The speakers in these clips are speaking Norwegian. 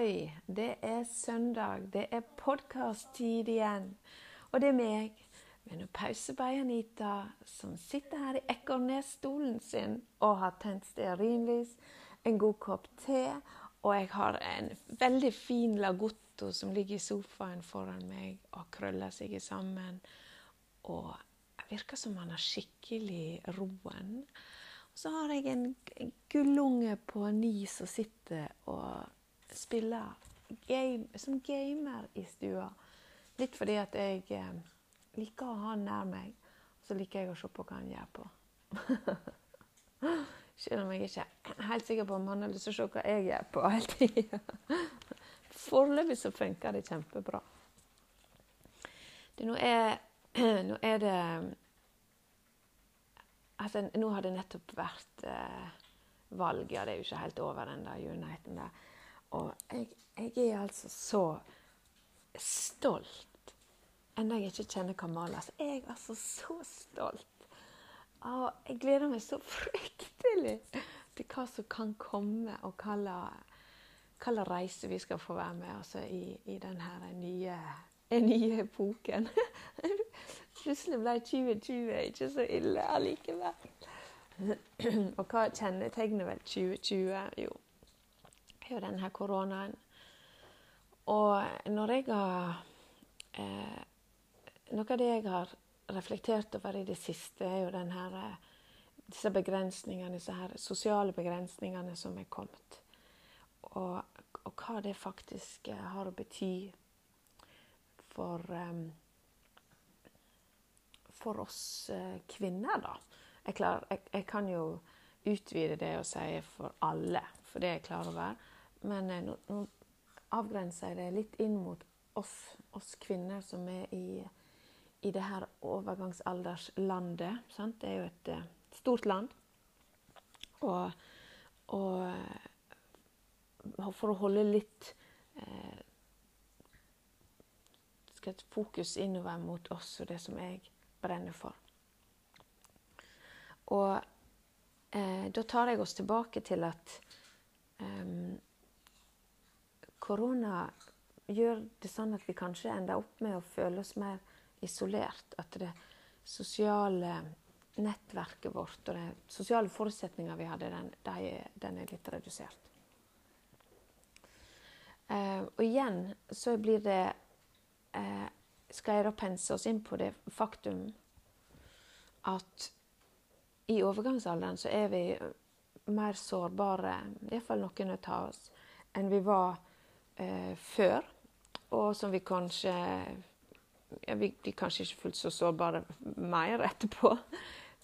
Ohoi! Det er søndag. Det er podkast-tid igjen. Og det er meg, med en pause by Anita, som sitter her i Ekornes-stolen sin og har tent stearinlys, en god kopp te, og jeg har en veldig fin lagotto som ligger i sofaen foran meg og krøller seg sammen. Og virker som han har skikkelig roen. Og Så har jeg en gullunge på ni som sitter og spiller game, som gamer i stua. Litt fordi at jeg eh, liker å ha han nær meg. Så liker jeg å se på hva han gjør på. Selv om jeg ikke er helt sikker på om han har lyst til å se hva jeg gjør på hele tida. Foreløpig så funker det kjempebra. Det, nå, er, nå er det altså, Nå har det nettopp vært eh, valg. Ja, det er jo ikke helt over der uniten der. Og jeg, jeg, er altså så stolt. Enda jeg ikke kjenner Kamala. Så jeg er altså så stolt. Og jeg gleder meg så fryktelig til hva som kan komme, og hva slags reise vi skal få være med altså, i, i denne nye, nye epoken. Plutselig ble 2020 ikke så ille allikevel. Og hva kjennetegner vel 2020? Jo, jo denne koronaen. Og når jeg har eh, Noe av det jeg har reflektert over i det siste, er jo denne, disse begrensningene, disse her sosiale begrensningene som er kommet. Og, og hva det faktisk eh, har å bety for um, for oss eh, kvinner, da. Jeg, klar, jeg, jeg, kan jo utvide det og si for alle, for det er jeg klar over. Men eh, nå, nå avgrenser jeg det litt inn mot oss, oss kvinner som er i, i det her overgangsalderslandet. Sant? Det er jo et uh, stort land. Og, og, for å holde litt eh, fokus innover mot oss og det som jeg brenner for. Og eh, da tar jeg oss tilbake til at eh, korona gjør det sånn at vi kanskje ender opp med å føle oss mer isolert. At det sosiale nettverket vårt og de sosiale forutsetningene vi hadde, den, de, den er litt redusert. Eh, og igjen så blir det eh, skal jeg da pense oss inn på det faktum at i overgangsalderen så er vi mer sårbare, iallfall noen av oss, enn vi var eh, før. Og som vi kanskje ja, vi blir kanskje ikke fullt så sårbare mer etterpå.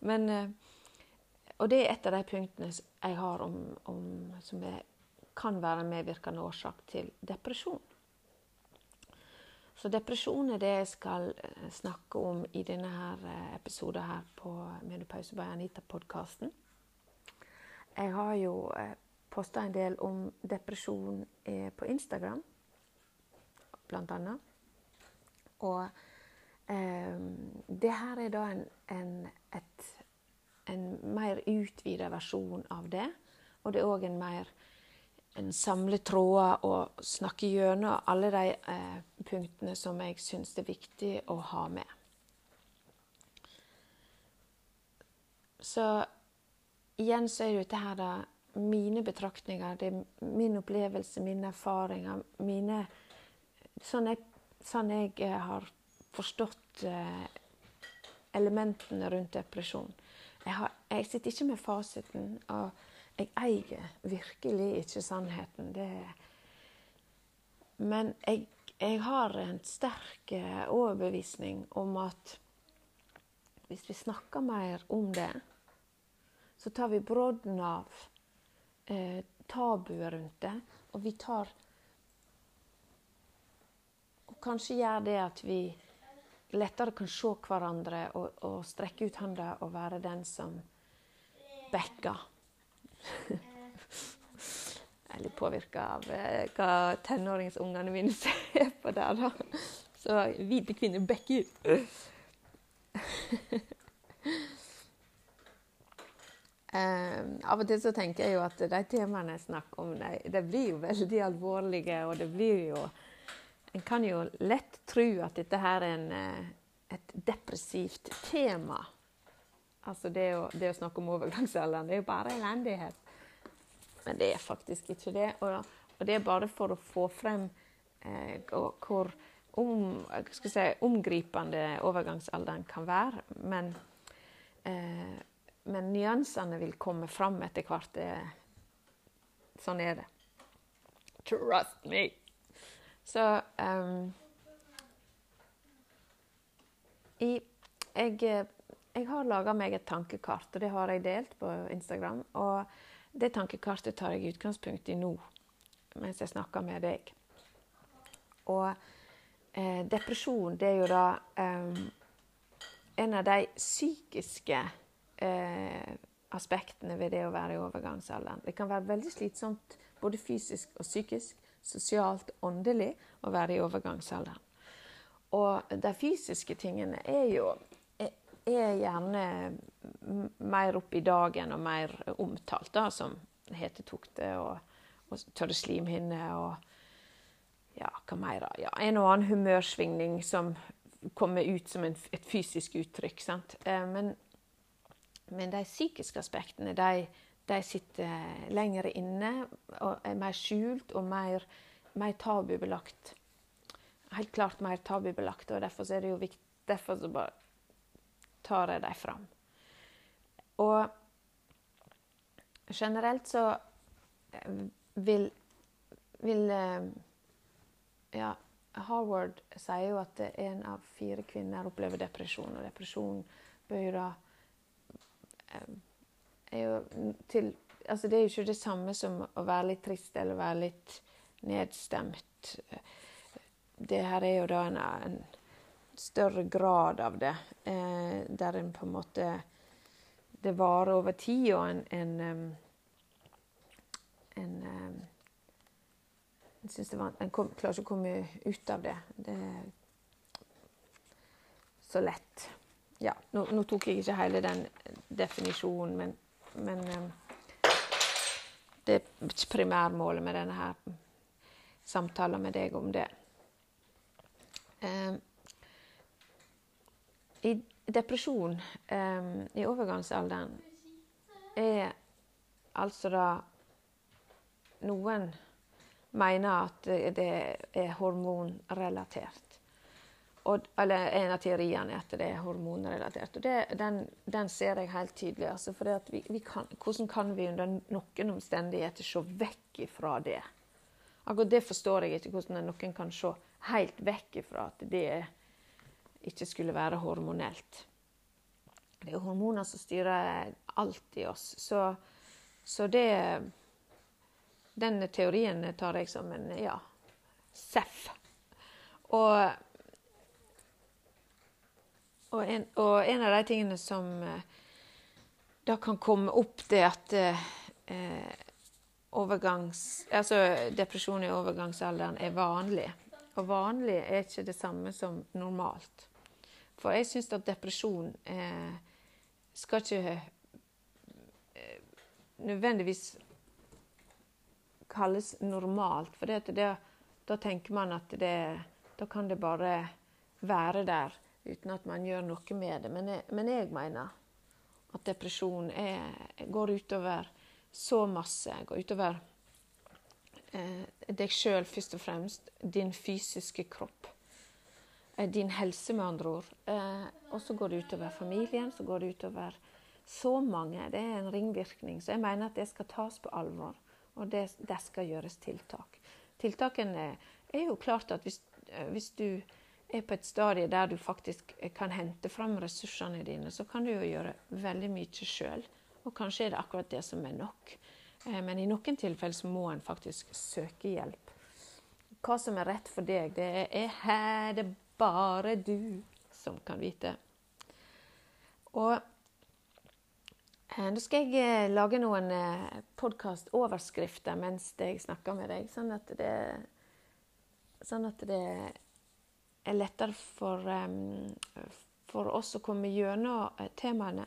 Men, eh, og det er et av de punktene jeg har om, om som er, kan være en medvirkende årsak til depresjon. Så depresjon er det jeg skal eh, snakke om i denne her eh, episoden her på Menopause by Anita-podkasten. Jeg har jo eh, posta en del om depresjon på Instagram, blant annet. Og eh, det her er da en, en, et, en mer utvida versjon av det. Og det er òg en mer en samle tråder og snakke gjennom alle de eh, punktene som jeg syns er viktig å ha med. Så igjen så er det dette her da mine betraktninger, det er min opplevelse, mine erfaringer, mine Sånn jeg, sånn jeg eh, har forstått eh, elementene rundt depresjon. Jeg, har, jeg sitter ikke med fasiten. og jeg eier virkelig ikke sannheten. Det Men jeg, jeg har en sterk eh, overbevisning om at hvis vi snakker mer om det, så tar vi brodden av eh, tabuet rundt det, og vi tar Og kanskje gjør det at vi lettere kan se hverandre og, og strekke ut hånda og være den som backer. Jeg er litt påvirka av eh, hva tenåringsungene mine ser på der, da. Så hvite kvinner backer. Eh, av og til så tenker jeg jo at de temaene jeg snakker om, de, de blir jo veldig alvorlige. Og det blir jo En kan jo lett tro at dette her er en, eh, et depressivt tema. Altså det å, det å snakke om overgangsalderen, det er jo bare elendighet. Men det er faktisk ikke det. Og, og det er bare for å få frem eh, hvor om, si, omgripende overgangsalderen kan være. Men eh, men nyansene vil komme fram etter hvert. Sånn er det. Trust me! Så um, jeg, jeg, jeg, har laga meg et tankekart, og det har jeg delt på Instagram. Og det tankekartet tar jeg utgangspunkt i nå, mens jeg snakker med deg. Og eh, depresjon, det er jo da um, en av de psykiske eh, aspektene ved det å være i overgangsalderen. Det kan være veldig slitsomt både fysisk og psykisk, sosialt, åndelig å være i overgangsalderen. Og de fysiske tingene er jo er gjerne mer oppe i dagen og mer omtalt, da, som hetetokte og, og tørre slimhinner og ja, hva mer? Ja, en og annen humørsvingning som kommer ut som en, et fysisk uttrykk. Sant? Eh, men men de psykiske aspektene de, de sitter lenger inne og er mer skjult og mer, mer tabubelagt. Helt klart mer tabubelagt, og derfor er det jo viktig Derfor så bare tar jeg dem fram. Og generelt så eh, vil, vil eh, Ja, Harvard sier jo at en av fire kvinner opplever depresjon, og depresjon bør jo da er jo til Altså, det er jo ikke det samme som å være litt trist eller være litt nedstemt. Det her er jo da en, en større grad av det, eh, der en på en måte Det varer over tid, og en, en, en, en syns det var En klarer ikke å komme ut av det. Det er så lett. Ja, nå, nå tok jeg ikke hele den definisjonen, men, men um, det er primærmålet med denne her samtalen med deg om det. Um, I depresjon um, i overgangsalderen er altså da Noen mener at det er hormonrelatert og, eller en av teoriene er at det er hormonrelatert. Og det, den, den, ser jeg helt tydelig. Altså, for vi, vi kan, hvordan kan vi under noen omstendigheter se vekk ifra det? Akkurat det forstår jeg ikke, hvordan noen kan se helt vekk ifra at det ikke skulle være hormonelt. Det er hormoner som styrer alt i oss. Så, så det Den teorien tar jeg som en ja, seff. Og og en, og en, av de tingene som eh, da kan komme opp, det er at eh, overgangs, altså depresjon i overgangsalderen er vanlig. Og vanlig er ikke det samme som normalt. For jeg syns at depresjon eh, skal ikke eh, nødvendigvis kalles normalt. For det, da tenker man at det, da kan det bare være der uten at man gjør noe med det. Men jeg, men jeg mener at depresjon er, går utover så masse. Går utover eh, deg sjøl først og fremst. Din fysiske kropp. Eh, din helse, med andre ord. Eh, og så går det utover familien. Så går det utover så mange. Det er en ringvirkning. Så jeg mener at det skal tas på alvor. Og det, det skal gjøres tiltak. Tiltakene er jo klart at hvis, eh, hvis du er på et stadie der du faktisk kan hente fram ressursene dine, så kan du jo gjøre veldig mye sjøl. Og kanskje er det akkurat det som er nok. Eh, men i noen tilfeller så må en faktisk søke hjelp. Hva som er rett for deg, det er her det bare du som kan vite. Og eh, nå skal jeg eh, lage noen podkastoverskrifter mens jeg snakker med deg, sånn at det, sånn at det er lettere for, for oss å komme gjennom eh, temaene.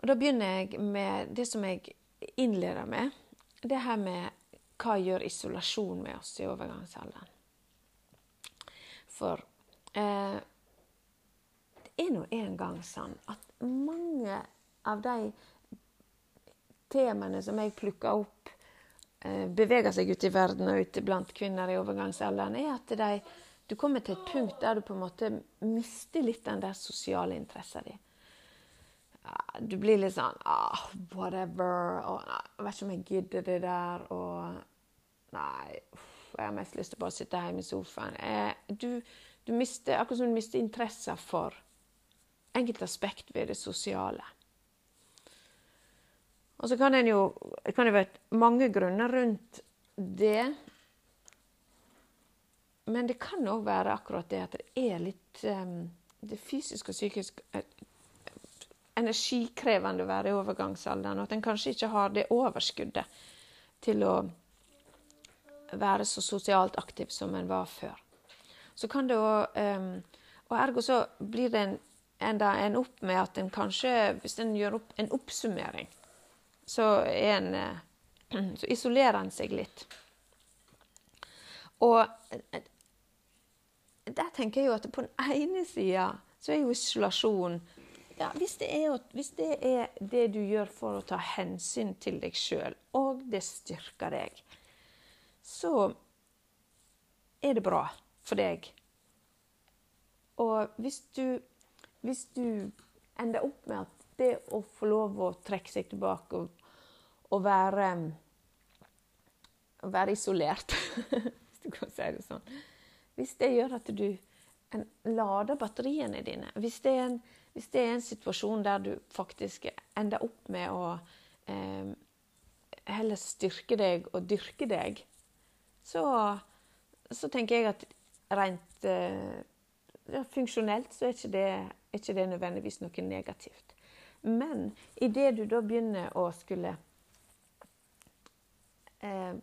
Og Da begynner jeg med det som jeg innleder med. Det her med hva gjør isolasjon med oss i overgangsalderen? For eh, det er nå en gang sånn at mange av de temaene som jeg plukker opp, eh, beveger seg ut i verden og ute blant kvinner i overgangsalderen, er at de, du kommer til et punkt der du på en måte mister litt den der sosiale interessen din. Du blir litt sånn ah, whatever. Og, nei, jeg vet ikke om jeg gidder det der. Og Nei, jeg har mest lyst til å bare sitte hjemme i sofaen. Eh, du, du mister, akkurat som du mister interessen for enkelte aspekt ved det sosiale. Og så kan, jo, kan jo være mange grunner rundt det. Men det kan òg være akkurat det at det er litt um, Det fysisk og psykisk uh, energikrevende å være i overgangsalderen. Og at en kanskje ikke har det overskuddet til å være så sosialt aktiv som en var før. Så kan det òg um, Og ergo så blir det en, enda en opp med at en kanskje, hvis en gjør opp en oppsummering, så, en, uh, så isolerer en seg litt. Og eh, der tenker jeg jo at på den ene sida så er jo isolasjon ja, hvis det, er, hvis det, er, det du gjør for å ta hensyn til deg sjøl, og det styrker deg, så er det bra for deg. Og hvis du, hvis du ender opp med at det å få lov å trekke seg tilbake og, og være, være isolert Hvis du kan si det sånn. Hvis det gjør at du lader batteriene dine hvis det, en, hvis det, er en, situasjon der du faktisk ender opp med å eh, heller styrke deg og dyrke deg, så, så tenker jeg at rent eh, ja, funksjonelt så er ikke, det, er ikke det nødvendigvis noe negativt. Men idet du da begynner å skulle eh,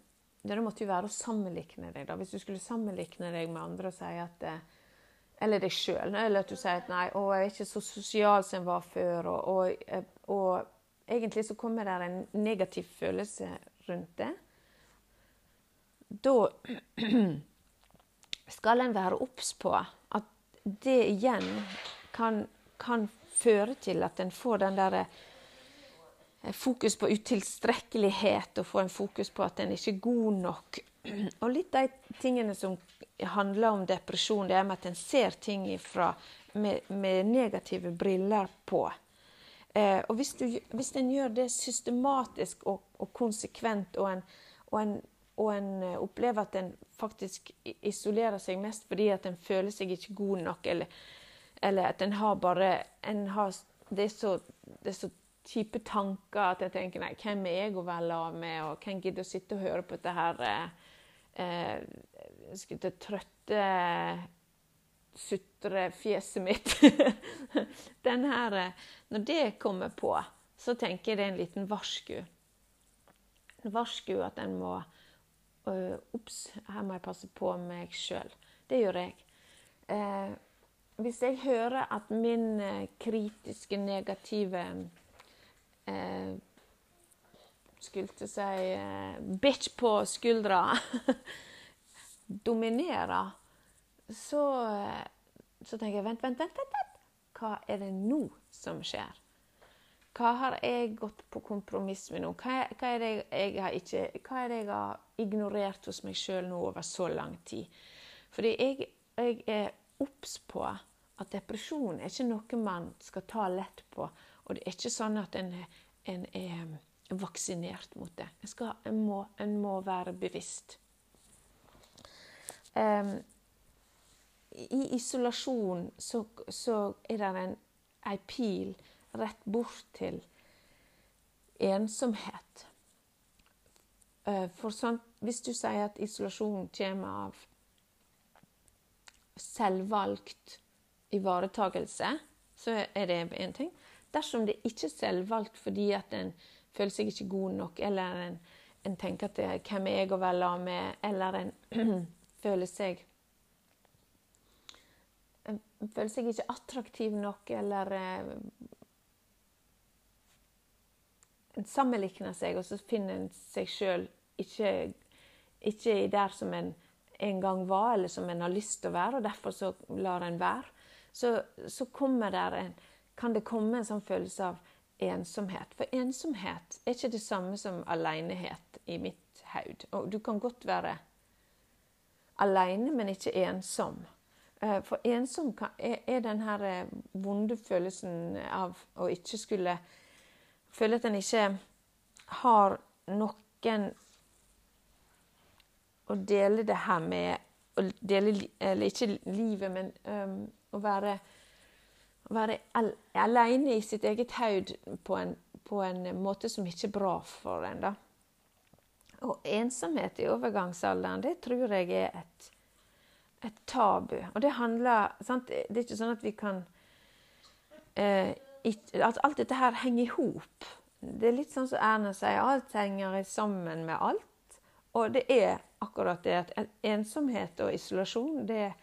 Det måtte jo være å sammenlikne deg. da. Hvis du skulle sammenlikne deg med andre og si at eh, Eller deg sjøl. Eller at du sier at 'nei, å, jeg er ikke så sosial som jeg var før'. Og, og, eh, og egentlig så kommer det en negativ følelse rundt det da skal en være obs på at det igjen kan, kan, føre til at en får den der eh, fokus på utilstrekkelighet, og få en fokus på at en ikke er god nok. Og litt de tingene som handler om depresjon, det er med at en ser ting ifra, med, med negative briller på. Eh, og hvis, du, hvis en gjør det systematisk og, og konsekvent, og en, og en og en eh, opplever at en faktisk isolerer seg mest fordi at en føler seg ikke god nok, eller, eller at en har bare en har, det, er så, det er så kjipe tanker at jeg tenker nei, hvem er jeg å velge av med, og hvem gidder å sitte og høre på dette her eh, eh skulle trøtte sutrefjeset mitt. Den her, eh, Når det kommer på, så tenker jeg det er en liten varsku. En varsku at en må Ops, her må jeg passe på meg sjøl. Det gjør jeg. Eh, hvis jeg hører at min eh, kritiske, negative eh, Skulle si eh, bitch på skuldra dominerer, så, eh, så tenker jeg vent, vent, vent, vent. Hva er det nå som skjer? Hva har jeg gått på kompromiss med nå? Hva, hva, er, det jeg har ikke, hva er det jeg har ignorert hos meg sjøl nå over så lang tid? Fordi jeg, jeg er obs på at depresjon er ikke noe man skal ta lett på. Og det er ikke sånn at en, en er vaksinert mot det. En, skal, en, må, en må, være bevisst. Um, I isolasjon så, så er det en, en pil rett bort til ensomhet. Eh, for sånn, hvis du sier at isolasjon kommer av selvvalgt ivaretagelse, så er det én ting. Dersom det ikke er selvvalgt fordi at en føler seg ikke god nok, eller en, en tenker at det, 'hvem er jeg å være sammen med', eller en føler seg en føler seg ikke attraktiv nok, eller en sammenlikner seg, og så finner en seg sjøl ikke, ikke der som en en gang var, eller som en har lyst til å være, og derfor så lar en være. Så, så en, kan det komme en sånn følelse av ensomhet. For ensomhet er ikke det samme som alenehet i mitt haud. Og du kan godt være alene, men ikke ensom. Eh, for ensom er den her eh, vonde følelsen av å ikke skulle Føle at en ikke har noen å dele det her med å dele, Eller ikke livet, men um, å være, være al alene i sitt eget hode på, på, en måte som ikke er bra for en. da. Og ensomhet i overgangsalderen, det tror jeg er et et tabu. Og det handler sant? Det er ikke sånn at vi kan eh, At alt dette her henger i hop. Det er litt sånn som Erna sier, alt henger sammen med alt. Og det er akkurat det at ensomhet og isolasjon, det,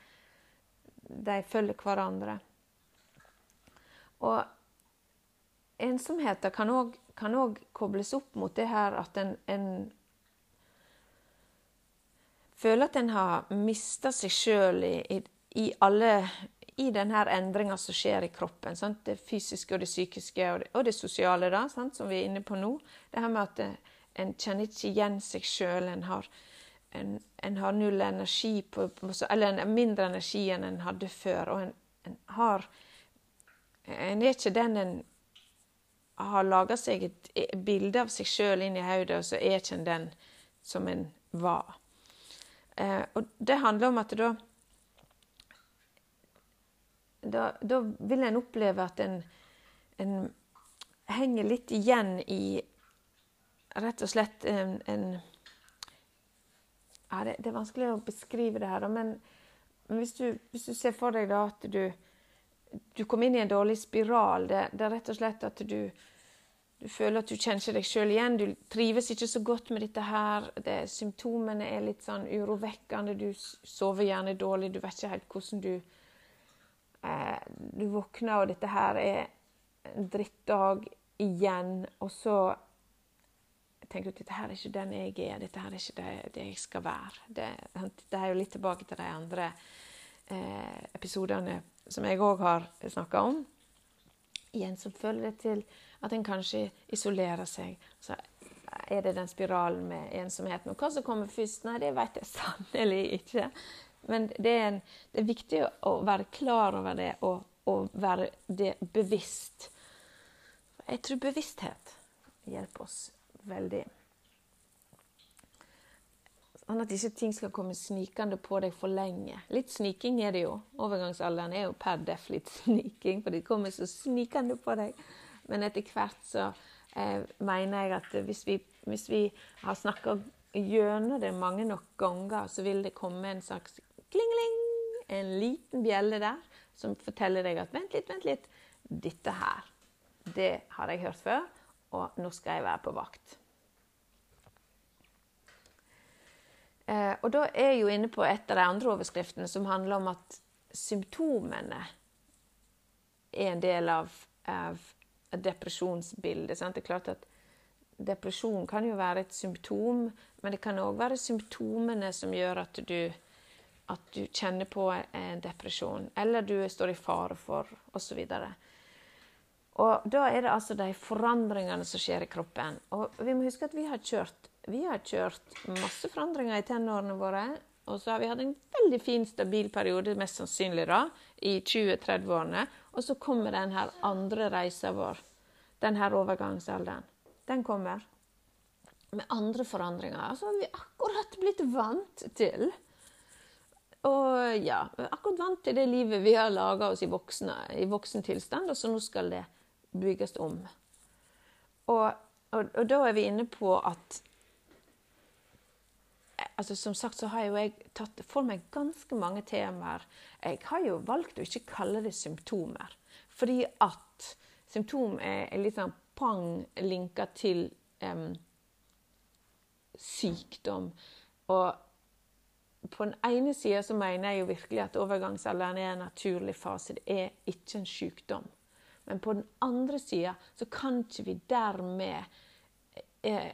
de følger hverandre. Og ensomheten kan òg kobles opp mot det her at en, en føler at en har mista seg sjøl i, i, i, i denne endringa som skjer i kroppen. Sant? Det fysiske og det psykiske og det, og det sosiale, da, som vi er inne på nå. Det her med at eh, en kjenner ikke igjen seg sjøl. En, en, en, har null energi, på, eller en mindre energi enn en hadde før. Og en, en har En er ikke den en har laga seg et bilde av seg sjøl inn i hodet, og så er ikke en den som en var. Eh, og det handler om at da, da, da vil en oppleve at en, en, henger litt igjen i rett og slett en, en ja, det, det, er vanskelig å beskrive det her, men, men hvis, du, hvis, du, ser for deg da at du, du kom inn i en dårlig spiral, det, det er rett og slett at du du føler at du kjenner deg sjøl igjen. Du trives ikke så godt med dette her. Det, symptomene er litt sånn urovekkende. Du sover gjerne dårlig. Du vet ikke helt hvordan du eh, Du våkner, og dette her er en drittdag igjen. Og så tenker du at dette her er ikke den jeg er. Dette her er ikke det, det jeg skal være. Det, det, er jo litt tilbake til de andre eh, episodene som jeg òg har snakka om. Igjen så føler det til at en kanskje isolerer seg. Så er det den spiralen med ensomheten. Og hva som kommer først, nei, det vet jeg sannelig ikke. Men det er, en, det er, viktig å være klar over det og, og være det bevisst. Jeg tror bevissthet hjelper oss veldig. Sånn at ikke ting skal komme snikende på deg for lenge. Litt sniking er det jo. Overgangsalderen er jo per def litt sniking, for det kommer så snikende på deg. Men etter hvert så eh, mener jeg at hvis vi, hvis vi har snakka gjennom det mange nok ganger, så vil det komme en slags kling-ling, en liten bjelle der, som forteller deg at vent litt, vent litt. Dette her, det har jeg hørt før, og nå skal jeg være på vakt. Eh, og da er jeg jo inne på et av de andre overskriftene som handler om at symptomene er en del av, av depresjonsbildet. Sant? Det er klart at Depresjon kan jo være et symptom, men det kan òg være symptomene som gjør at du, at du kjenner på en depresjon, eller du står i fare for, osv. Og da er det altså de forandringene som skjer i kroppen. Og vi må huske at vi har kjørt, vi har kjørt masse forandringer i tenårene våre. Og så har vi hatt en veldig fin, stabil periode, mest sannsynlig da, i 20-30-årene. Og så kommer den her andre reisa vår, den her overgangsalderen. Den kommer med andre forandringer. Altså, vi akkurat blitt vant til. Og ja, akkurat vant til det livet vi har laga oss i, voksne, i voksen tilstand, og så nå skal det bygges om. Og, og, og da er vi inne på at altså Som sagt så har jo jeg tatt for meg ganske mange temaer. Jeg har jo valgt å ikke kalle det symptomer. Fordi at symptom er, litt sånn pang linka til um, sykdom. Og på den ene sida så mener jeg jo virkelig at overgangsalderen er en naturlig fase. Det er ikke en sykdom. Men på den andre sida så kan ikke vi dermed eh,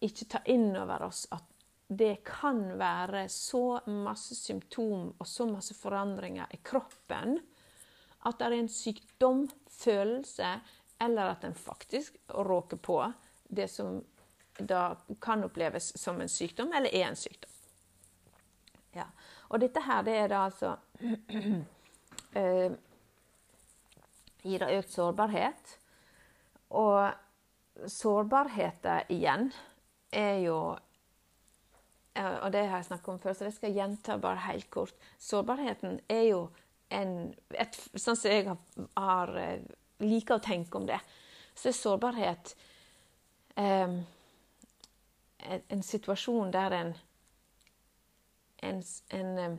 ikke ta inn over oss at det kan være så masse symptom og så masse forandringer i kroppen at det er en sykdom, følelse, eller at en faktisk råker på det som da kan oppleves som en sykdom, eller er en sykdom. Ja. Og dette her, det er da altså eh, Gir det økt sårbarhet. Og sårbarheten igjen er jo og det har jeg snakket om før, så det skal jeg gjenta bare helt kort. Sårbarheten er jo en et, Sånn som jeg har, har, eh, liker å tenke om det, så er sårbarhet um, en, en, situasjon der en en, en um,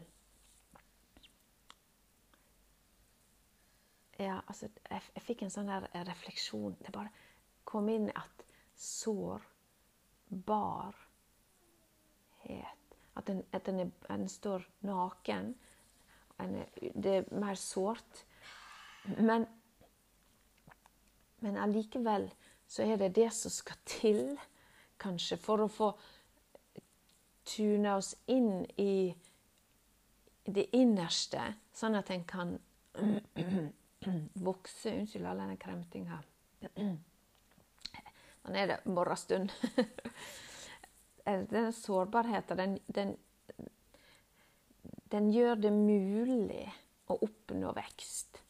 Ja, altså jeg, jeg, fikk en sånn der refleksjon. Det bare kom inn at sår bar at en, at en, er, en står naken. En er, det er mer sårt. Men, men allikevel så er det det som skal til, kanskje, for å få tune oss inn i det innerste, sånn at en kan vokse Unnskyld all denne kremtinga. Nå er det morgenstund. denne sårbarheten, den, den, den, gjør det mulig å oppnå vekst.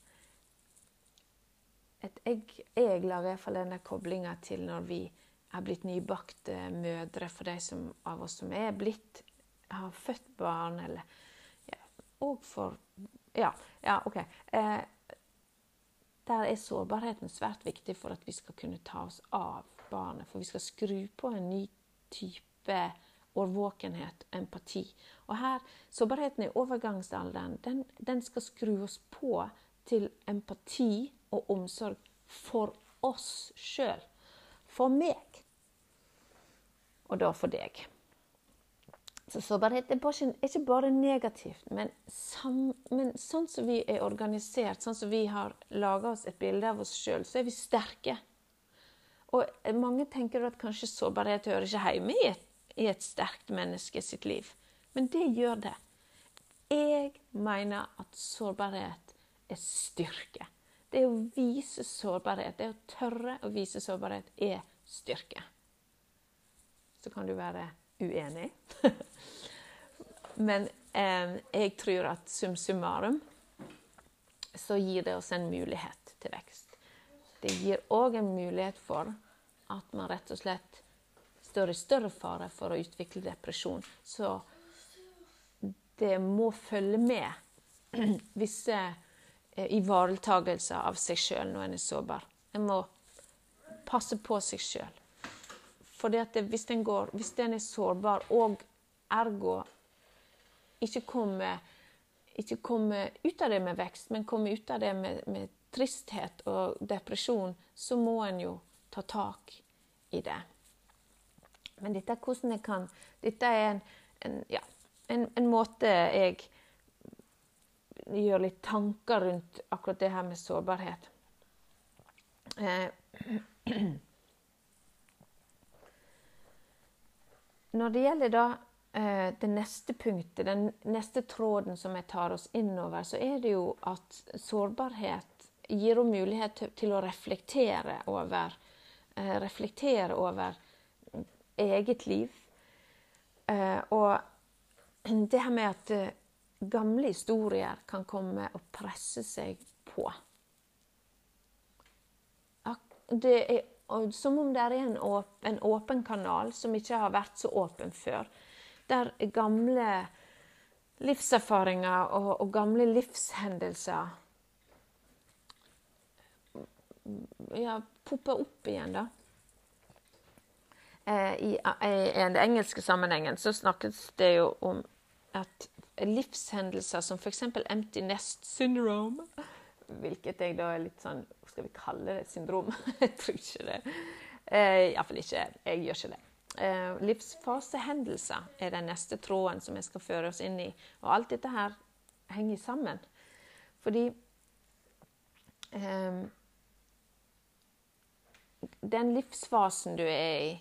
Et egg, jeg lager fall denne koblinga til når vi er blitt nybakte mødre, for de som, av oss som er blitt, har født barn, eller ja, Og for Ja, ja OK. Eh, der er sårbarheten svært viktig for at vi skal kunne ta oss av barnet. For vi skal skru på en ny type type årvåkenhet, empati. Og her, Sårbarheten i overgangsalderen den, den skal skru oss på til empati og omsorg for oss sjøl. For meg. Og da for deg. Så sårbarhet er ikke bare negativt, men, sam, men, sånn som vi er organisert, sånn som vi har laga oss et bilde av oss sjøl, så er vi sterke. Og mange tenker at kanskje sårbarhet hører ikke hjemme i et i et sterkt menneske sitt liv. Men det gjør det. Jeg mener at sårbarhet er styrke. Det å vise sårbarhet, det å tørre å vise sårbarhet, er styrke. Så kan du være uenig. Men eh, jeg tror at sum summarum så gir det oss en mulighet til vekst. Det gir òg en mulighet for at man rett og slett står i større fare for å utvikle depresjon. Så det må følge med visse eh, ivaretagelser av seg sjøl når en er sårbar. En må passe på seg sjøl. For hvis, hvis den er sårbar og ergo ikke kommer, ikke kommer ut av det med vekst, men kommer ut av det med, med tristhet og depresjon, så må en jo ta tak i det. Men dette er hvordan jeg kan Dette er en, en, ja, en, en måte jeg gjør litt tanker rundt akkurat det her med sårbarhet. Eh, når det gjelder da eh, det neste punktet, den neste tråden som jeg tar oss innover, så er det jo at sårbarhet gir henne mulighet til å reflektere over, eh, reflektere over eget liv. Eh, og det her med at eh, gamle historier kan komme og presse seg på. Det er som om det er en åpen, en åpen kanal som ikke har vært så åpen før. Der gamle livserfaringer og, og gamle livshendelser ja, popper opp igjen, da. Eh, I, I den engelske sammenhengen så snakkes det jo om at livshendelser som f.eks. empty nest syndrome Hvilket jeg da er litt sånn Hva Skal vi kalle det syndrom? jeg tror ikke det. Eh, Iallfall ikke. Jeg gjør ikke det. Eh, livsfasehendelser er den neste tråden som jeg skal føre oss inn i. Og alt dette her henger sammen. Fordi eh, den livsfasen du er i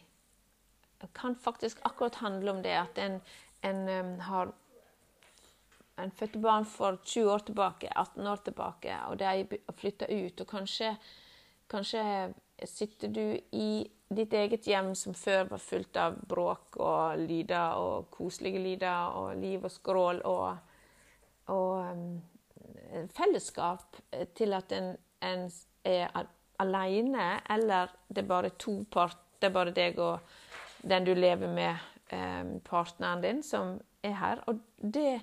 kan faktisk akkurat handle om det at en, en um, har en fødte barn for 20 år tilbake, 18 år tilbake, og de flytta ut. Og kanskje, kanskje sitter du i ditt eget hjem som før var fullt av bråk og lyder og koselige lyder og liv og skrål og, og um, fellesskap til at en, en er alene, eller det er bare to part, det er bare deg og den du lever med, um, partneren din, som er her. Og det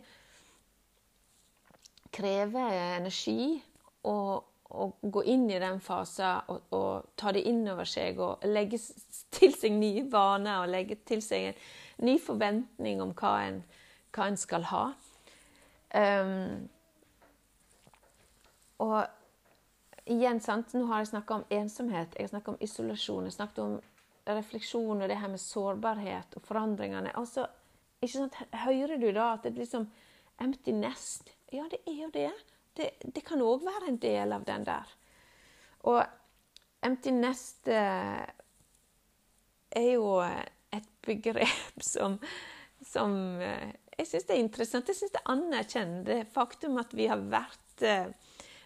krever energi. å, å gå inn i den fasen og, og, ta det inn over seg og legge til seg nye vaner og legge til seg en ny forventning om hva en, hva en skal ha. Um, og igjen, sant? nå har jeg snakka om ensomhet, jeg har snakka om isolasjon, jeg har snakket om refleksjon og det her med sårbarhet og forandringene. Altså? Hører du da at det blir som empty nest? Ja, det er jo det det, det kan òg være en del av den der. Og empty nest eh, er jo et begrep som, som eh, jeg syns er interessant. Jeg syns det anerkjenner det faktum at vi har vært eh,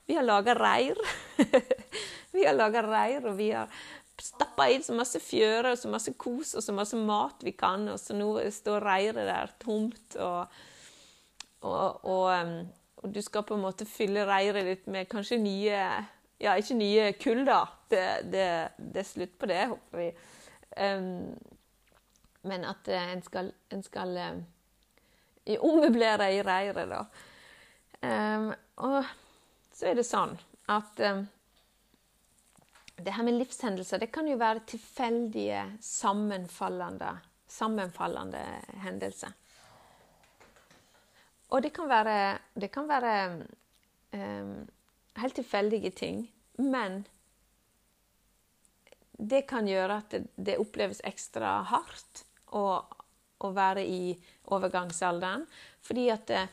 Vi har laga reir. vi har laga reir, og vi har stappa inn så masse fjører og så masse kos og så masse mat vi kan, og så nå står reiret der tomt. og, og, og og du skal på en måte fylle reiret ditt med kanskje nye Ja, ikke nye kull, da. Det, det, det, er slutt på det, håper vi. Um, men at uh, en skal, en skal um, ommøblere i reiret, da. Um, og så er det sånn at um, det her med livshendelser det kan jo være tilfeldige, sammenfallende, sammenfallende hendelser. Og det kan være, det kan være um, helt tilfeldige ting, men det kan gjøre at det, det oppleves ekstra hardt å, å, være i overgangsalderen. Fordi at det,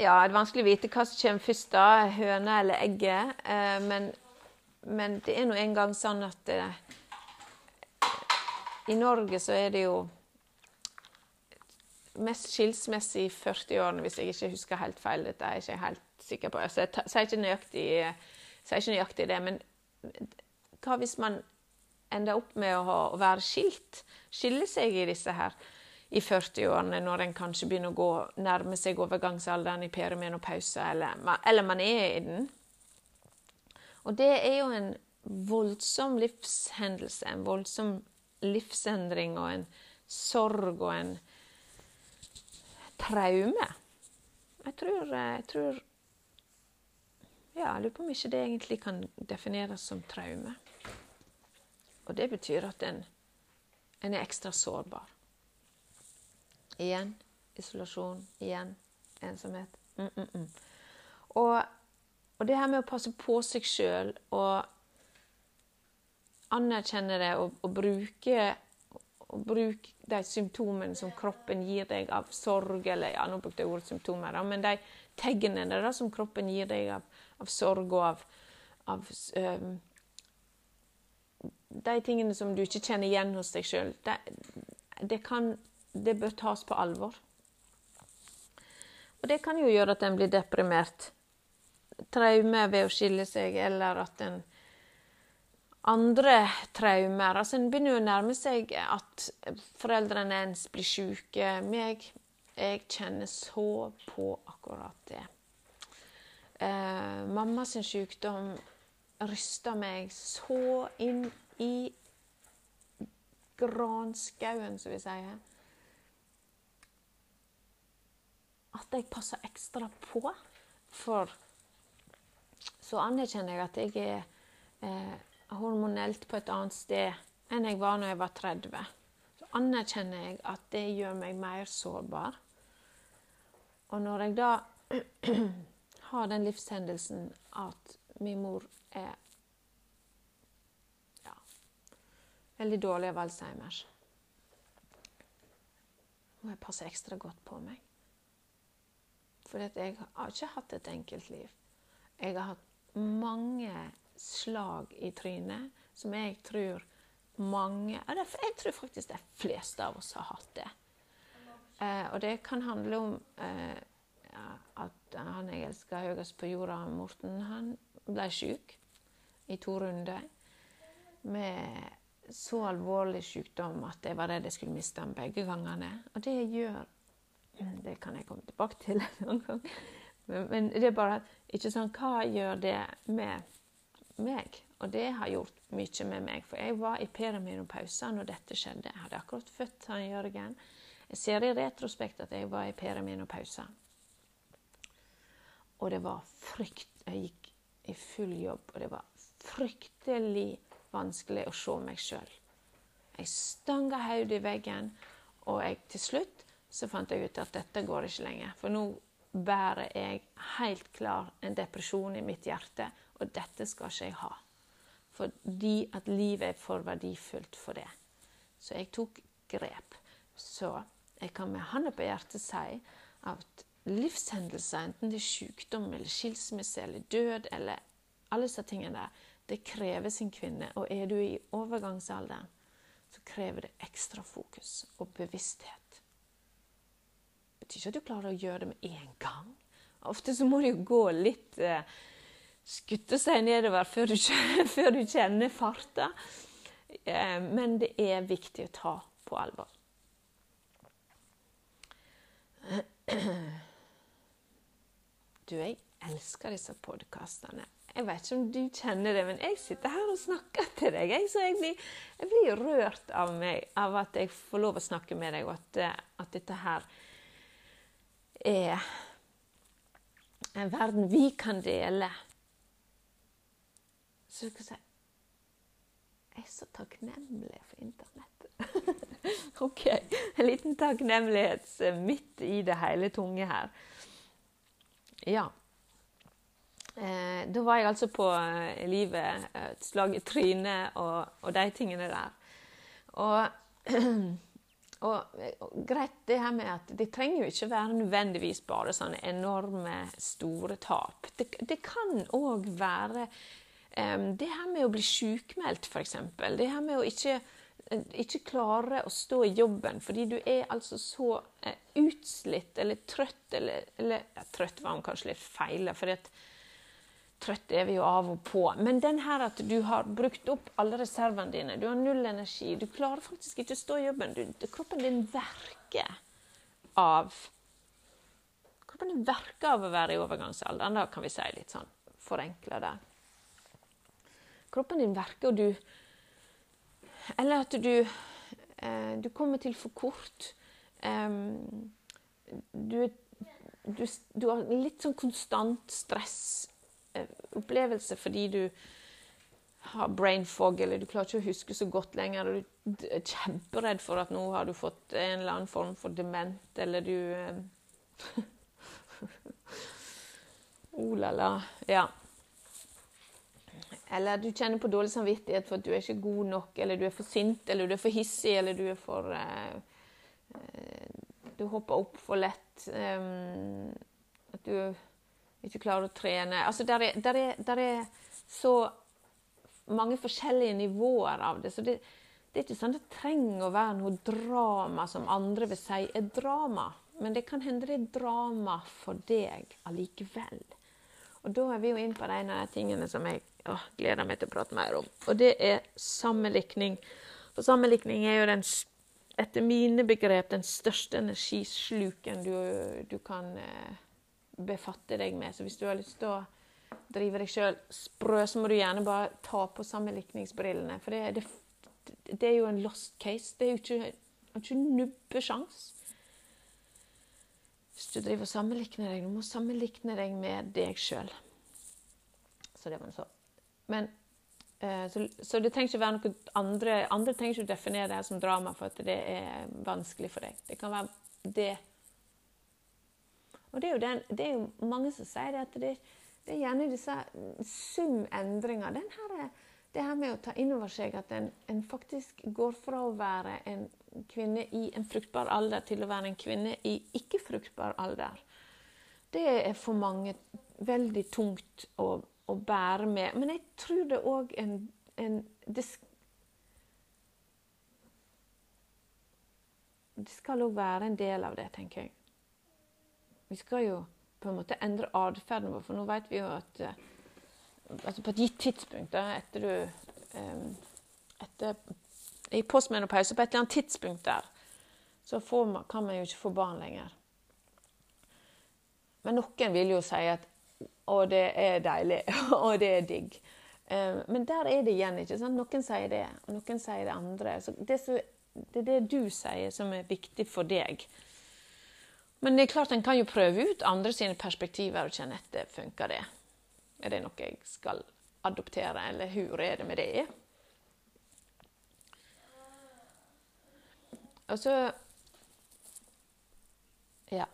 Ja, det er vanskelig å vite hva som kommer først, da, høna eller egget. Eh, men, men, det er nå engang sånn at eh, i Norge så er det jo mest skilsmisse i 40-årene, hvis jeg ikke husker helt feil. Dette er jeg ikke helt sikker på. Så jeg sier ikke nøyaktig, sier ikke nøyaktig det. Men hva hvis man ender opp med å, ha, å være skilt? Skille seg i disse her i 40-årene, når en kanskje begynner å gå, nærme seg overgangsalderen i perimenopause, eller, eller man er i den. Og det er jo en voldsom livshendelse, en voldsom livsendring og en sorg og en traume. Jeg tror, jeg tror Ja, jeg lurer på om ikke det egentlig kan defineres som traume. Og det betyr at en, en er ekstra sårbar. Igjen isolasjon. Igjen ensomhet. Mm, mm, mm. Og, og, det her med å passe på seg sjøl og anerkjenne det og, og bruke og bruk de symptomene som kroppen gir deg av sorg, eller ja, nå brukte jeg ordet symptomer, da, men de tegnene da, som kroppen gir deg av, av sorg og av, av um, De tingene som du ikke kjenner igjen hos deg sjøl, det, det, det bør tas på alvor. Og det kan jo gjøre at en blir deprimert. Traume ved å skille seg, eller at en andre traumer. Altså, en begynner å nærme seg at foreldrene ens blir syke. Meg, jeg kjenner så på akkurat det. Eh, mamma sin sykdom rysta meg så inn i granskauen, som vi sier. At jeg passer ekstra på. For så anerkjenner jeg at jeg er eh, hormonelt på et annet sted enn jeg var når jeg var 30. Så anerkjenner jeg at det gjør meg mer sårbar. Og når jeg da har den livshendelsen at min mor er ja, veldig dårlig av Alzheimers, må jeg passe ekstra godt på meg. For jeg har ikke hatt et enkelt liv. Jeg har hatt mange slag i trynet som jeg tror mange Jeg tror faktisk de fleste av oss har hatt det. Eh, og det kan handle om eh, at han jeg elska høyest på jorda, Morten, han ble syk i to runder med så alvorlig sykdom at jeg var redd jeg skulle miste ham begge gangene. Og det gjør Det kan jeg komme tilbake til en gang. Men, det er bare ikke sånn, Hva gjør det med meg? Og det har gjort mye med meg. For jeg var i perimenopause når dette skjedde. Jeg hadde akkurat født han Jørgen. Jeg ser i retrospekt at jeg var i perimenopause. Og det var frykt... Jeg gikk i full jobb, og det var fryktelig vanskelig å se meg sjøl. Jeg stanga hodet i veggen, og jeg, til slutt så fant jeg ut at dette går ikke lenger. For nå bærer jeg helt klar en depresjon i mitt hjerte, og dette skal ikke jeg ha. Fordi at livet er for verdifullt for det. Så jeg tok grep. Så jeg kan med hånda på hjertet si at livshendelser, enten det er sykdom eller skilsmisse eller død eller alle disse tingene der, det krever sin kvinne. Og er du i overgangsalderen, så krever det ekstra fokus og bevissthet. Betyr ikke at du klarer å gjøre det med en gang. Ofte så må det jo gå litt eh, Skutte seg nedover før du, før du kjenner farta. Eh, men det er viktig å ta på alvor. Du, jeg elsker disse podkastene. Jeg vet ikke om du kjenner det, men jeg sitter her og snakker til deg. Jeg, så jeg blir, jeg blir, rørt av meg, av at jeg får lov å snakke med deg, og at, at dette her er en verden vi kan dele. Så du kan si Jeg er så takknemlig for internettet. OK. En liten takknemlighet midt i det hele tunge her. Ja. Eh, da var jeg altså på eh, livet, et slag i trynet og, og, de tingene der. Og, og, greit det her med at det trenger jo ikke være nødvendigvis bare sånne enorme, store tap. Det, det kan òg være um, det her med å bli sjukmeldt, f.eks. Det her med å ikke ikke klare å stå i jobben fordi du er altså så eh, utslitt eller trøtt eller, eller ja, Trøtt var hun kanskje litt feil, for trøtt er vi jo av og på. Men den her at du har brukt opp alle reservene dine, du har null energi, du klarer faktisk ikke å stå i jobben. Du, kroppen din verker av Kroppen din verker av å være i overgangsalderen, da kan vi si litt sånn forenkla der. Kroppen din verker, og du eller at du, eh, du kommer til for kort. Eh, du, du, du, har litt sånn konstant stressopplevelse fordi du har brain fog, eller du klarer ikke å huske så godt lenger. og Du er kjemperedd for at nå har du fått en eller annen form for dement, eller du eh, Oh la la. Ja. Eller du kjenner på dårlig samvittighet for at du er ikke god nok, eller du er for sint, eller du er for hissig, eller du er for uh, Du hopper opp for lett. Um, at du ikke klarer å trene. Altså, der er, der er, der er så mange forskjellige nivåer av det. Så det, det er ikke sånn det trenger å være noe drama som andre vil si er drama. Men det kan hende det er drama for deg allikevel. Og da er vi jo inn på en av de tingene som jeg å, gleder meg til å prate mer om. Og det er sammenlikning. For sammenlikning er jo den, etter mine begrep den største energisluken du, du kan eh, befatte deg med. Så hvis du har lyst til å drive deg sjøl sprø, så må du gjerne bare ta på sammenlikningsbrillene. For det, det, det er jo en lost case. Det er jo ikke, ikke nubbesjans. Hvis du driver og sammenlikner deg, du må sammenlikne deg med deg sjøl. Så det var så. Men, eh, så, så, det trenger ikke være noe andre Andre trenger ikke å definere det som drama for at det er vanskelig for deg. Det kan være det. Og det er jo, den, det er jo mange som sier det, at det, det er gjerne disse sumendringer. Den her, det her med å ta inn over seg at en, en, faktisk går fra å være en kvinne i en fruktbar alder til å være en kvinne i ikke-fruktbar alder, det er for mange veldig tungt å, å bære med. Men jeg tror det òg en, en det skal òg være en del av det, tenker jeg. Vi skal jo på en måte endre atferden vår, for nå vet vi jo at eh, altså på et gitt tidspunkt da, etter du um, etter, I postmenopause, på et eller annet tidspunkt der, så man, kan man jo ikke få barn lenger. Men noen vil jo si at å, det er deilig, og det er digg. Um, men der er det igjen. ikke sant? Noen sier det, og noen sier det andre. Så det, så, det er det du sier, som er viktig for deg. Men det er klart en kan jo prøve ut andre sine perspektiver og kjenne etter funker det. Er det noe jeg skal adoptere, eller hvor er det med det? Og så Ja.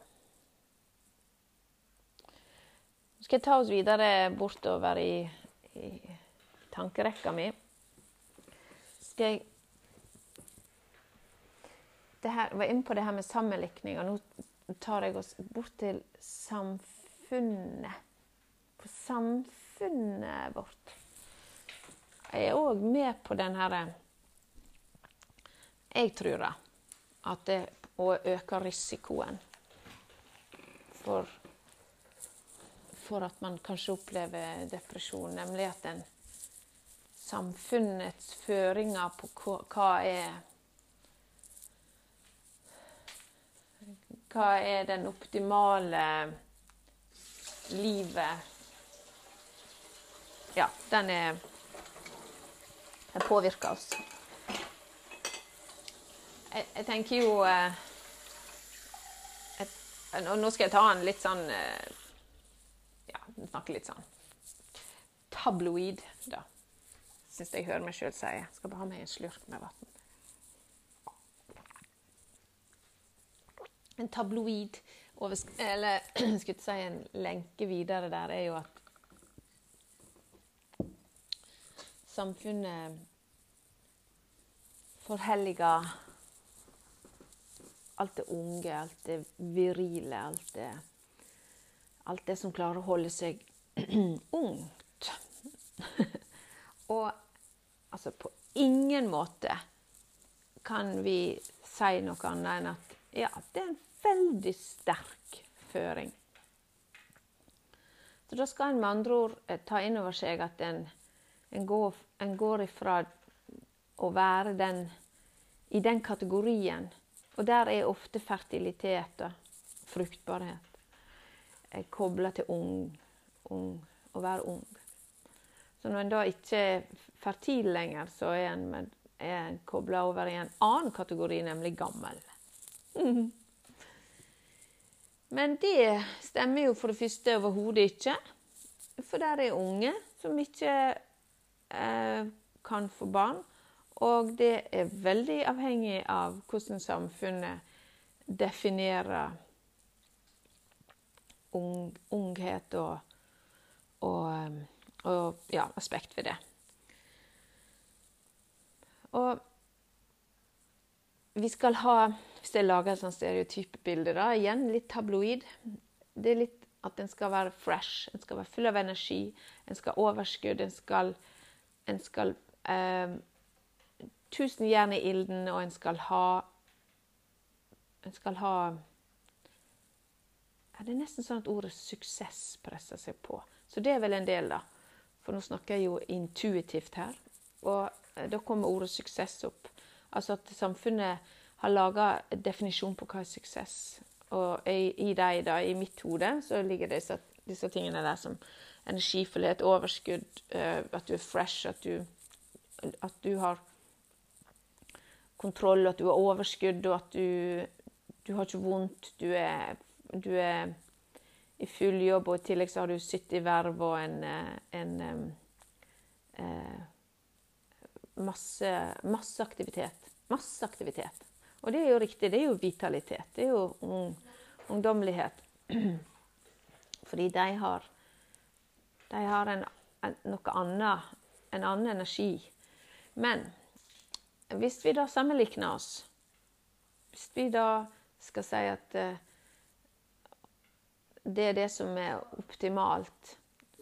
Nå skal jeg ta oss videre bortover i, i tankerekka mi. Skal jeg det her, var inne på det her med sammenlikning, og nå tar jeg oss bort til samfunnet. På samfunnet vårt. Jeg er òg med på den herre Jeg tror da at det å øke risikoen for, for at man kanskje opplever depresjon, nemlig at den samfunnets føringer på hva er Hva er den optimale livet Ja, den er Den påvirker oss. Jeg, jeg tenker jo eh, et, Nå skal jeg ta en litt sånn eh, Ja, snakke litt sånn tabloid, da. Syns jeg hører meg sjøl si. Skal bare ha meg en slurk med vann. En tabloid Eller skulle jeg si en lenke videre der, er jo at samfunnet forhelliger alt det unge, alt det virile, alt det, alt det som klarer å holde seg ungt. Og altså på ingen måte kan vi si noe annet enn at ja, det er en veldig sterk føring. Så da skal en med andre ord eh, ta inn over seg at en, en, går, en går, ifra å være den i den kategorien. Og der er ofte fertilitet og fruktbarhet kobla til ung, ung, å være ung. Så når en da ikke er fertil lenger, så er en, en kobla over i en annen kategori, nemlig gammel. Men det stemmer jo for det første overhodet ikke. For der er unge som ikke eh, kan få barn. Og det er veldig avhengig av hvordan samfunnet definerer ung, unghet og, og, og ja, aspekt ved det. Og vi skal ha Hvis jeg lager et sånt stereotypebilde, da, igjen litt tabloid Det er litt at en skal være fresh, en skal være full av energi, en skal ha overskudd, en skal, en skal eh, Tusen jern i ilden, og en skal ha En skal ha ja, Det er nesten sånn at ordet suksess presser seg på. Så det er vel en del, da. For nå snakker jeg jo intuitivt her. Og eh, da kommer ordet suksess opp. Altså at samfunnet har laga definisjon på hva er suksess. Og i, i deg, da, i mitt hode, så ligger disse, disse tingene der som energifullhet, overskudd, uh, at du er fresh, at du, at du, har kontroll, at du har overskudd, og at du, du har ikke vondt. Du er, du er i full jobb, og i tillegg så har du sittet i verv og en, eh, en, en, en uh, masse, masse aktivitet. Masse aktivitet. Og det er jo riktig. Det er jo vitalitet. Det er jo ung, ungdommelighet. Fordi de har, de har en, noe annet, en annen energi. Men hvis vi da sammenligner oss Hvis vi da skal si at uh, det er det som er optimalt,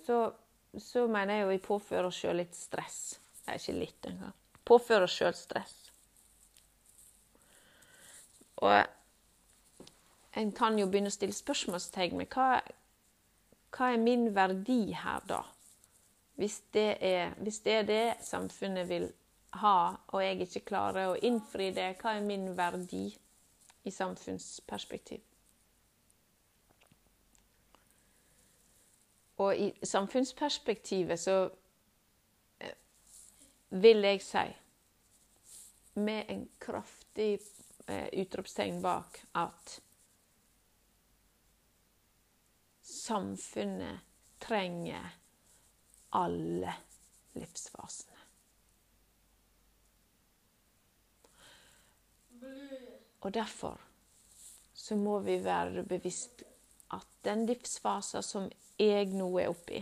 så, så mener jeg jo vi påfører oss sjøl litt stress. Nei, ikke litt engang. Påføre oss sjøl stress. Og en kan jo begynne å stille spørsmålstegn med hva, hva er min verdi her, da? Hvis det, er, hvis det er det samfunnet vil ha, og jeg ikke klarer å innfri det, hva er min verdi i samfunnsperspektiv? Og i samfunnsperspektivet så vil jeg si, med en kraftig eh, utropstegn bak, at samfunnet trenger alle livsfasene. Og derfor så må vi være bevisst at den livsfasen som jeg nå er oppi,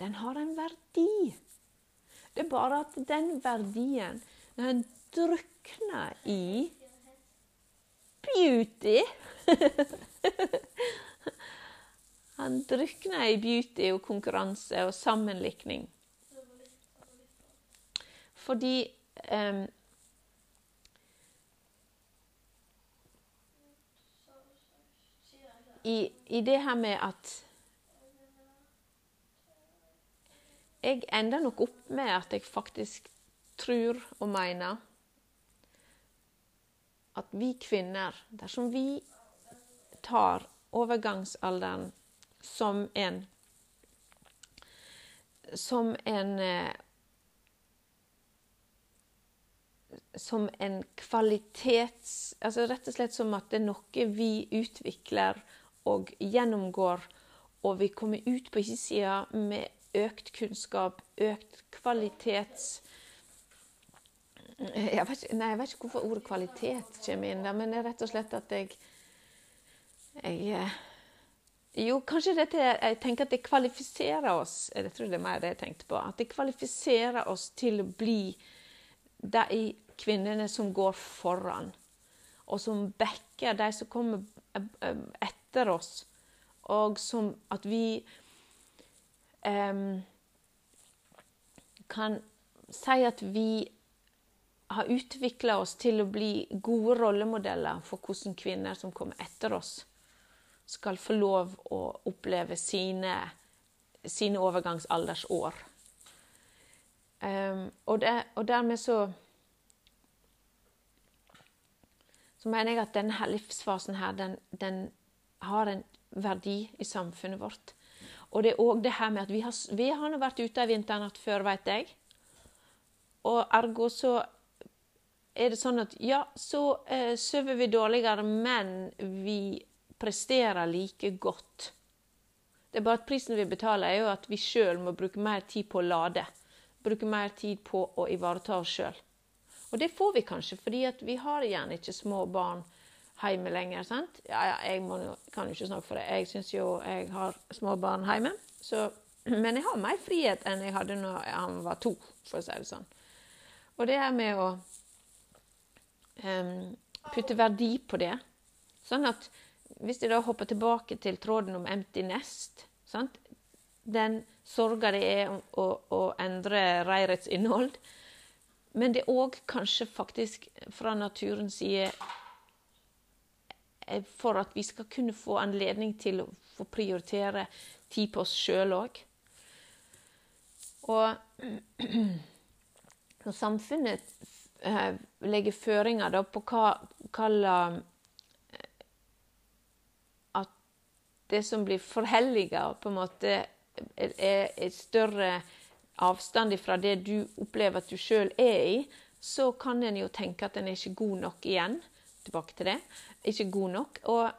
den har en verdi. Det er bare at den verdien, når den drukner i beauty Han drukner i beauty og konkurranse og sammenlikning. Fordi um, i, i det her med at Jeg ender nok opp med at jeg faktisk tror og mener at vi kvinner, dersom vi tar overgangsalderen som en som en eh, som en kvalitets... Altså rett og slett som at det er noe vi utvikler og gjennomgår, og vi kommer ut på ikke-sida med økt kunnskap, økt kvalitets... Jeg vet, nei, jeg vet ikke hvorfor ordet kvalitet kommer inn men det er rett og slett at jeg, jeg eh, Jo, kanskje dette Jeg tenker at det kvalifiserer oss Jeg tror det er mer det jeg tenkte på. At det kvalifiserer oss til å bli de kvinnene som går foran, og som backer de som kommer etter etter oss, og som at vi kan si at vi har utvikla oss til å bli gode rollemodeller for hvordan kvinner som kommer etter oss, skal få lov å oppleve sine, sine overgangsaldersår. Um, og, det, og, dermed så så mener jeg at denne livsfasen her, den, den har en verdi i samfunnet vårt. Og det er òg det her med at vi har, vi har vært ute ei vinternatt før, veit jeg. Og ergo så er det sånn at ja, så eh, sover vi dårligere, men vi presterer like godt. Det er bare at prisen vi betaler, er jo at vi sjøl må bruke mer tid på å lade. Bruke mer tid på å ivareta oss sjøl. Og det får vi kanskje fordi vi har gjerne ikke små barn hjemme lenger. sant? Ja, ja, jeg må, kan jo ikke snakke for det. Jeg syns jo jeg har små barn hjemme. Så, men jeg har mer frihet enn jeg hadde når han var to, for å si det sånn. Og det her med å um, putte verdi på det Sånn at hvis jeg da hopper tilbake til tråden om empty nest sant? Den sorga det er å, å, endre reirets innhold. Men det er òg kanskje faktisk fra naturens side for at vi skal kunne få anledning til å få prioritere tid på oss sjøl òg. Og når samfunnet eh, legger føringer på hva, hva At det som blir forhelliga, på en måte er, et større avstand fra det du opplever at du sjøl er i, så kan en jo tenke at en er god nok igjen. Tilbake til det ikke god nok. Og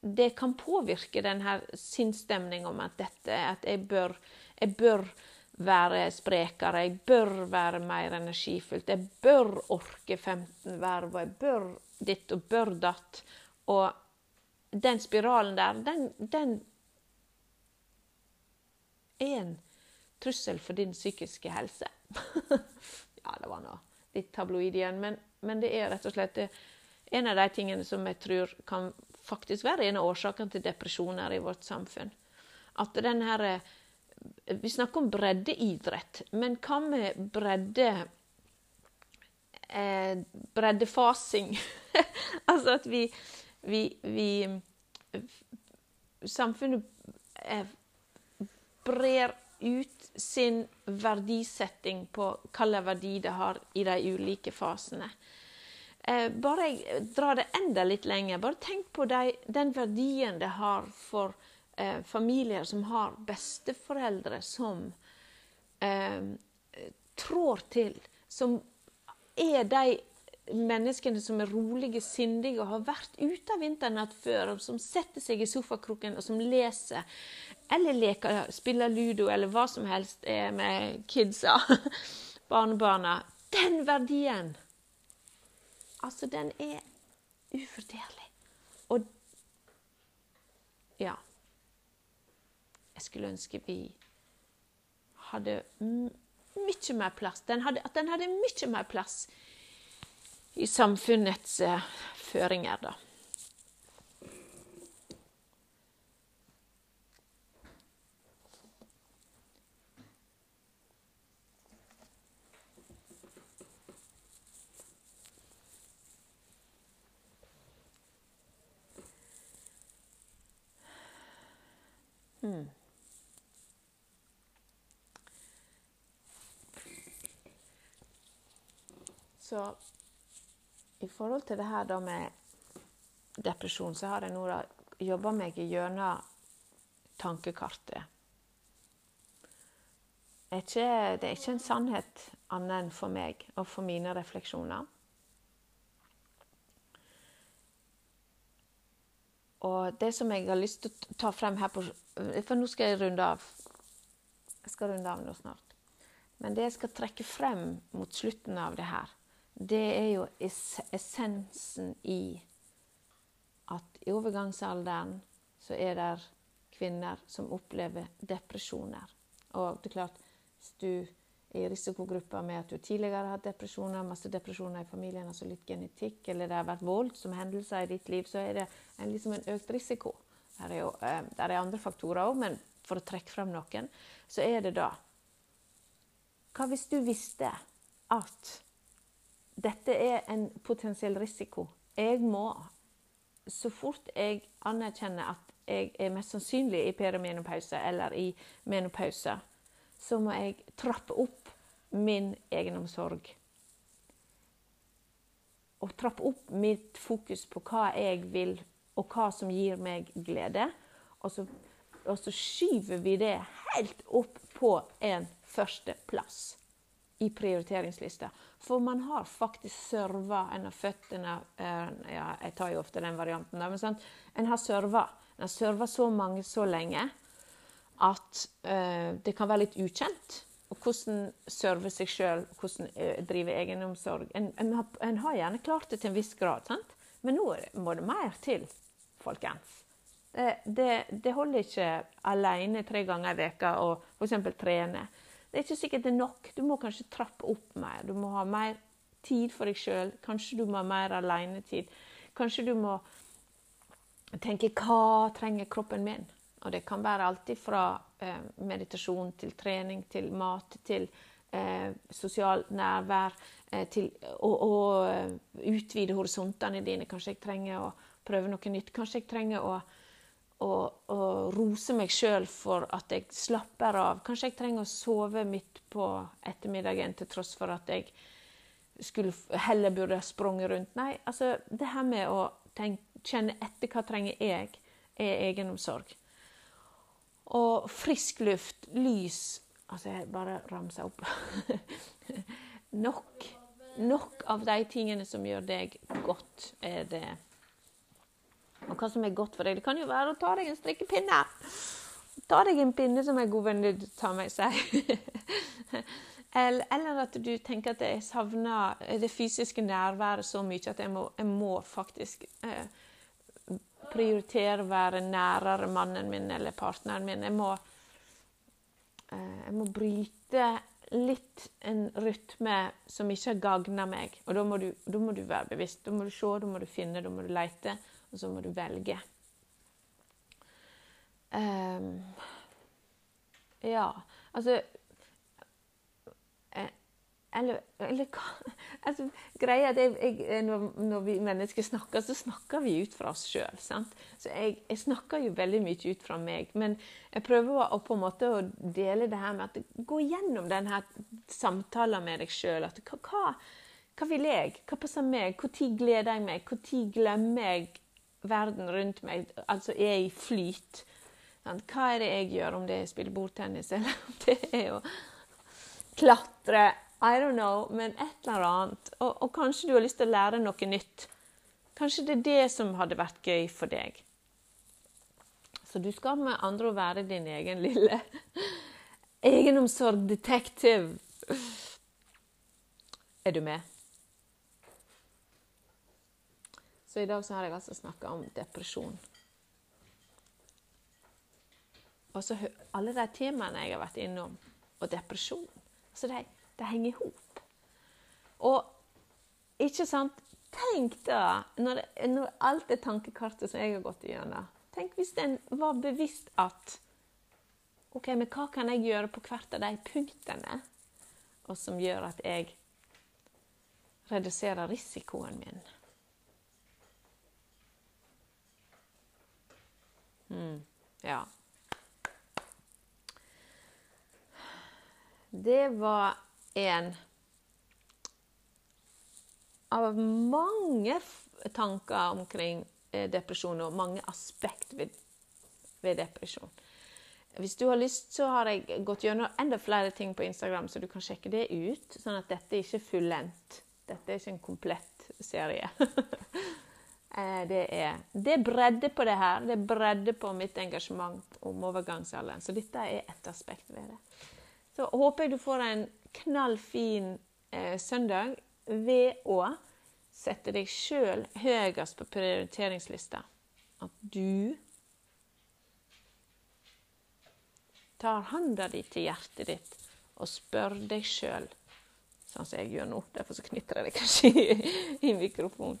det kan påvirke denne sinnsstemninga om at dette at jeg bør, jeg bør være sprekere, jeg bør være mer energifullt, jeg bør orke 15 verv, og jeg bør ditt og bør datt. Og den spiralen der, den, den er en trussel for din psykiske helse. ja, det var nå litt tabloid igjen, men, men, det er rett og slett det, en av de tingene som jeg tror kan faktisk være en av årsakene til depresjoner i vårt samfunn. At den her, Vi snakker om breddeidrett, men hva med bredde eh, breddefasing. altså at vi, vi, vi Samfunnet eh, brer ut sin verdisetting på hvilken verdi det har i de ulike fasene. Eh, bare jeg drar det enda litt lenger, bare tenk på de, den verdien det har for eh, familier som har besteforeldre som eh, trår til, som er de menneskene som er rolige, sindige og har vært ute av vinternatt før, og som setter seg i sofakroken og som leser eller leker, spiller ludo eller hva som helst er med kidsa, barnebarna Den verdien, altså, den er uvurderlig. Og ja Jeg skulle ønske vi hadde mye mer plass. Den hadde, at den hadde mye mer plass i samfunnets uh, føringer, da. Hmm. Så i forhold til det her da med depresjon, så har jeg nå jobba meg gjennom tankekartet. Er, ikke, det er ikke en sannhet annet enn for meg og for mine refleksjoner. Og det som jeg har lyst til å ta frem her på For nå skal jeg runde av. Jeg skal runde av nå snart. Men det jeg skal trekke frem mot slutten av det her, det er jo essensen i at i overgangsalderen så er det kvinner som opplever depresjoner. Og det er klart, hvis du er i risikogruppa med at du tidligere har hatt depresjoner, masse depresjoner i familien, altså litt genetikk, eller det har vært voldsomme hendelser i ditt liv, så er det en, liksom en økt risiko. Der er, jo, der er andre faktorer òg, men for å trekke frem noen, så er det da Hva hvis du visste at dette er en potensiell risiko. Jeg må, så fort jeg anerkjenner at jeg er mest sannsynlig i perimenopause eller i menopause, så må jeg trappe opp min egenomsorg. Og trappe opp mitt fokus på hva jeg vil, og hva som gir meg glede. Og så, og så skyver vi det helt opp på en førsteplass i prioriteringslista. For man har faktisk serva En har født uh, ja, Jeg tar jo ofte den varianten, men sånn, en har serva. En har serva så mange så lenge at uh, det kan være litt ukjent. Og hvordan serve seg sjøl, hvordan uh, drive egenomsorg. En, en, har, en, har, gjerne klart det til en viss grad, sant? men nå må det mer til, folkens. Det, det, det holder ikke alene tre ganger i veka å f.eks. trene. Det er ikke sikkert det er nok. Du må kanskje trappe opp mer. Du må ha mer tid for deg sjøl. Kanskje du må ha mer alenetid. Kanskje du må tenke hva trenger kroppen min? Og det kan være alltid fra eh, meditasjon til trening til mat til eh, sosialt nærvær eh, til å, å eh, utvide horisontene dine. Kanskje jeg trenger å prøve noe nytt. Kanskje jeg trenger å og, og rose meg sjøl for at jeg slapper av. Kanskje jeg trenger å sove midt på ettermiddagen til tross for at jeg skulle heller burde sprunget rundt. Nei, altså det her med å tenke, kjenne etter hva trenger jeg, er egenomsorg. Og frisk luft, lys Altså, jeg bare ramser opp. nok, nok av de tingene som gjør deg godt, er det og hva som er godt for deg. Det kan jo være å ta deg en strikkepinne. Ta deg en pinne som en god du tar med seg. Eller at du tenker at jeg savner det fysiske nærværet så mye at jeg må, jeg må faktisk eh, prioritere å være nærere mannen min eller partneren min. Jeg må, eh, jeg må bryte litt en rytme som ikke har gagna meg. Og da må, du, da må, du, være bevisst. Da må du se, da må du finne, da må du lete og så må du velge. Um, ja, altså eh, eller, eller altså, greia er at jeg, jeg, når, når, vi mennesker snakker, så snakker vi ut fra oss sjøl. Så jeg, jeg, snakker jo veldig mye ut fra meg. Men jeg prøver å, på en måte å dele det her med at gå gjennom denne samtalen med deg sjøl. Hva, hva, vil jeg? Hva passer meg? Når gleder jeg meg? Når glemmer jeg verden rundt meg? Altså er i flyt? Hva er det jeg gjør, om det er å spille bordtennis eller om det er å klatre I don't know, men et eller annet. Og, og, kanskje du har lyst til å lære noe nytt. Kanskje det er det som hadde vært gøy for deg. Så du skal med andre å være din egen lille egenomsorgdetektiv. Er du med? Så i dag så har jeg altså snakka om depresjon. Og så alle de temaene jeg har vært innom, og depresjon. Så de det henger i hop. Og ikke sant Tenk da, når, det, når alt det tankekartet som jeg har gått igjennom Tenk hvis en var bevisst at OK, men hva kan jeg gjøre på hvert av de punktene, og som gjør at jeg reduserer risikoen min? Mm, ja. Det var en av mange tanker omkring eh, depresjon og mange aspekt ved, ved, depresjon. Hvis du har lyst, så har jeg gått gjennom enda flere ting på Instagram, så du kan sjekke det ut. Sånn at dette er ikke fullendt. Dette er ikke en komplett serie. Eh, det, er, det er bredde på det her. Det er bredde på mitt engasjement om overgangsalderen. Så dette er ett aspekt ved det. Så håper jeg du får en knallfin eh, søndag ved å sette deg sjøl høyest på prioriteringslista. At du tar handa di til hjertet ditt og spør deg sjøl, sånn som jeg gjør nå, derfor så knitrer jeg kanskje i, i mikrofonen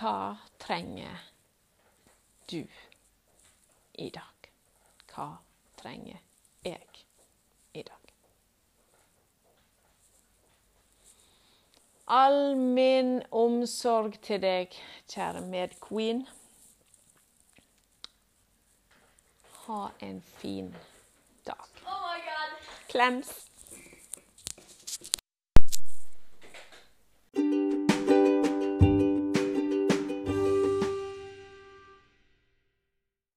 Hva trenger du i dag? Hva trenger jeg i dag? All min omsorg til deg, kjære medqueen. Ha en fin dag. Oh. Klems.